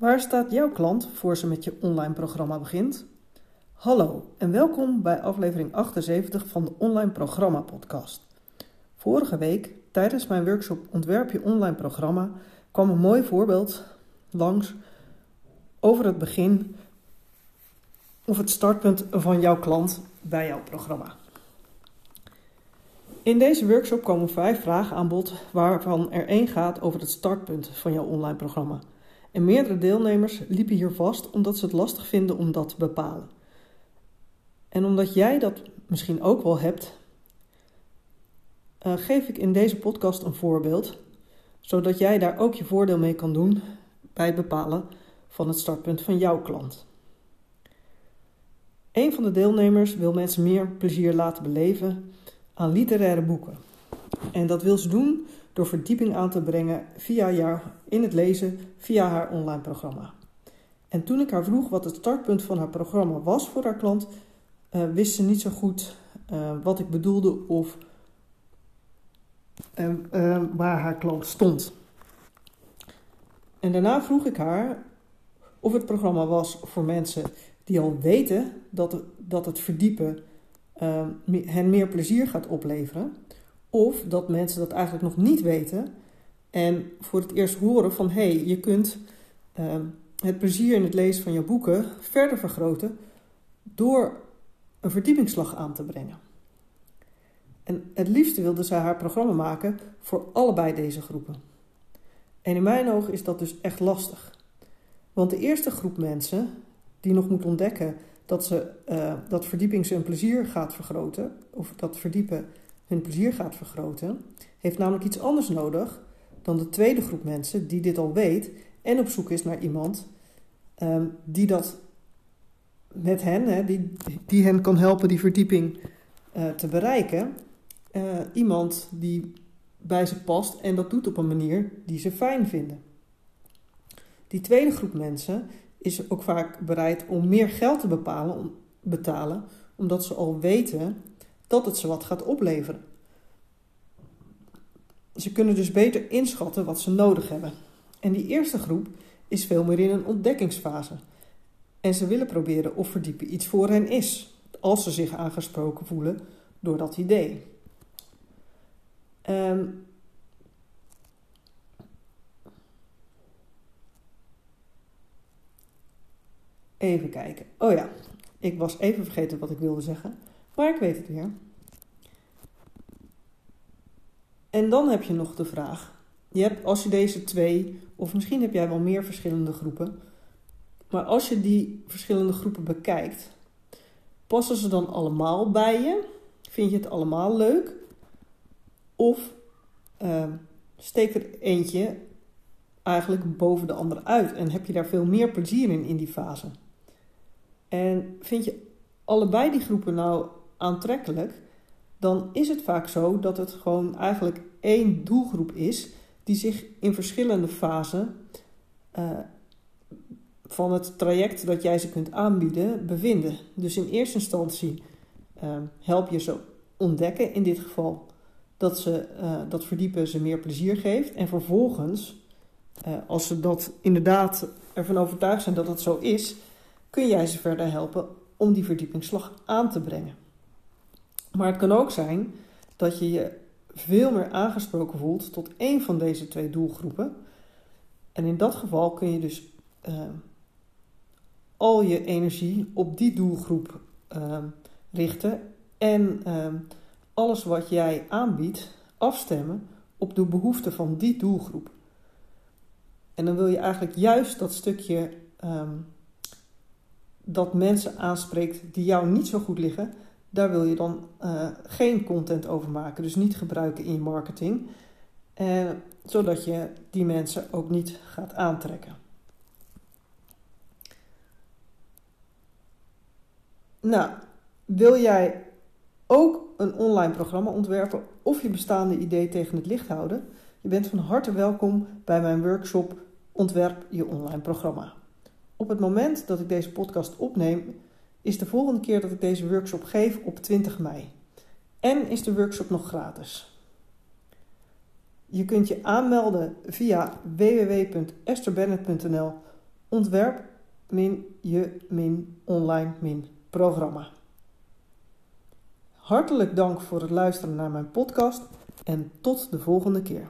Waar staat jouw klant voor ze met je online programma begint? Hallo en welkom bij aflevering 78 van de Online Programma Podcast. Vorige week, tijdens mijn workshop Ontwerp je online programma, kwam een mooi voorbeeld langs over het begin of het startpunt van jouw klant bij jouw programma. In deze workshop komen vijf vragen aan bod, waarvan er één gaat over het startpunt van jouw online programma. En meerdere deelnemers liepen hier vast omdat ze het lastig vinden om dat te bepalen. En omdat jij dat misschien ook wel hebt, uh, geef ik in deze podcast een voorbeeld, zodat jij daar ook je voordeel mee kan doen bij het bepalen van het startpunt van jouw klant. Een van de deelnemers wil mensen meer plezier laten beleven aan literaire boeken. En dat wil ze doen door verdieping aan te brengen via jou in het lezen via haar online programma. En toen ik haar vroeg wat het startpunt van haar programma was voor haar klant, uh, wist ze niet zo goed uh, wat ik bedoelde of uh, waar haar klant stond. En daarna vroeg ik haar of het programma was voor mensen die al weten dat dat het verdiepen hen meer plezier gaat opleveren. Of dat mensen dat eigenlijk nog niet weten en voor het eerst horen van hé, hey, je kunt het plezier in het lezen van je boeken verder vergroten door een verdiepingsslag aan te brengen. En het liefste wilde zij haar programma maken voor allebei deze groepen. En in mijn ogen is dat dus echt lastig. Want de eerste groep mensen die nog moet ontdekken dat, ze, uh, dat verdieping ze plezier gaat vergroten, of dat verdiepen hun plezier gaat vergroten, heeft namelijk iets anders nodig dan de tweede groep mensen die dit al weet en op zoek is naar iemand um, die dat met hen, hè, die, die hen kan helpen die verdieping uh, te bereiken. Uh, iemand die bij ze past en dat doet op een manier die ze fijn vinden. Die tweede groep mensen is ook vaak bereid om meer geld te bepalen, om, betalen, omdat ze al weten dat het ze wat gaat opleveren. Ze kunnen dus beter inschatten wat ze nodig hebben. En die eerste groep is veel meer in een ontdekkingsfase. En ze willen proberen of verdiepen iets voor hen is, als ze zich aangesproken voelen door dat idee. Um, even kijken. Oh ja, ik was even vergeten wat ik wilde zeggen, maar ik weet het weer. En dan heb je nog de vraag: je hebt, als je deze twee, of misschien heb jij wel meer verschillende groepen, maar als je die verschillende groepen bekijkt, passen ze dan allemaal bij je? Vind je het allemaal leuk? Of uh, steekt er eentje eigenlijk boven de andere uit en heb je daar veel meer plezier in in die fase? En vind je allebei die groepen nou aantrekkelijk, dan is het vaak zo dat het gewoon eigenlijk één doelgroep is die zich in verschillende fasen uh, van het traject dat jij ze kunt aanbieden bevinden. Dus in eerste instantie uh, help je ze ontdekken, in dit geval dat ze uh, dat verdiepen ze meer plezier geeft. En vervolgens, als ze dat inderdaad ervan overtuigd zijn dat het zo is, kun jij ze verder helpen om die verdiepingsslag aan te brengen. Maar het kan ook zijn dat je je veel meer aangesproken voelt tot één van deze twee doelgroepen. En in dat geval kun je dus uh, al je energie op die doelgroep uh, richten en uh, alles wat jij aanbiedt afstemmen op de behoeften van die doelgroep. En dan wil je eigenlijk juist dat stukje dat mensen aanspreekt die jou niet zo goed liggen, daar wil je dan uh, geen content over maken. Dus niet gebruiken in je marketing. Uh, zodat je die mensen ook niet gaat aantrekken. Nou, wil jij ook een online programma ontwerpen of je bestaande idee tegen het licht houden? Je bent van harte welkom bij mijn workshop Ontwerp je online programma. Op het moment dat ik deze podcast opneem, is de volgende keer dat ik deze workshop geef op 20 mei. En is de workshop nog gratis. Je kunt je aanmelden via www.esterbennett.nl ontwerp je online programma. Hartelijk dank voor het luisteren naar mijn podcast en tot de volgende keer.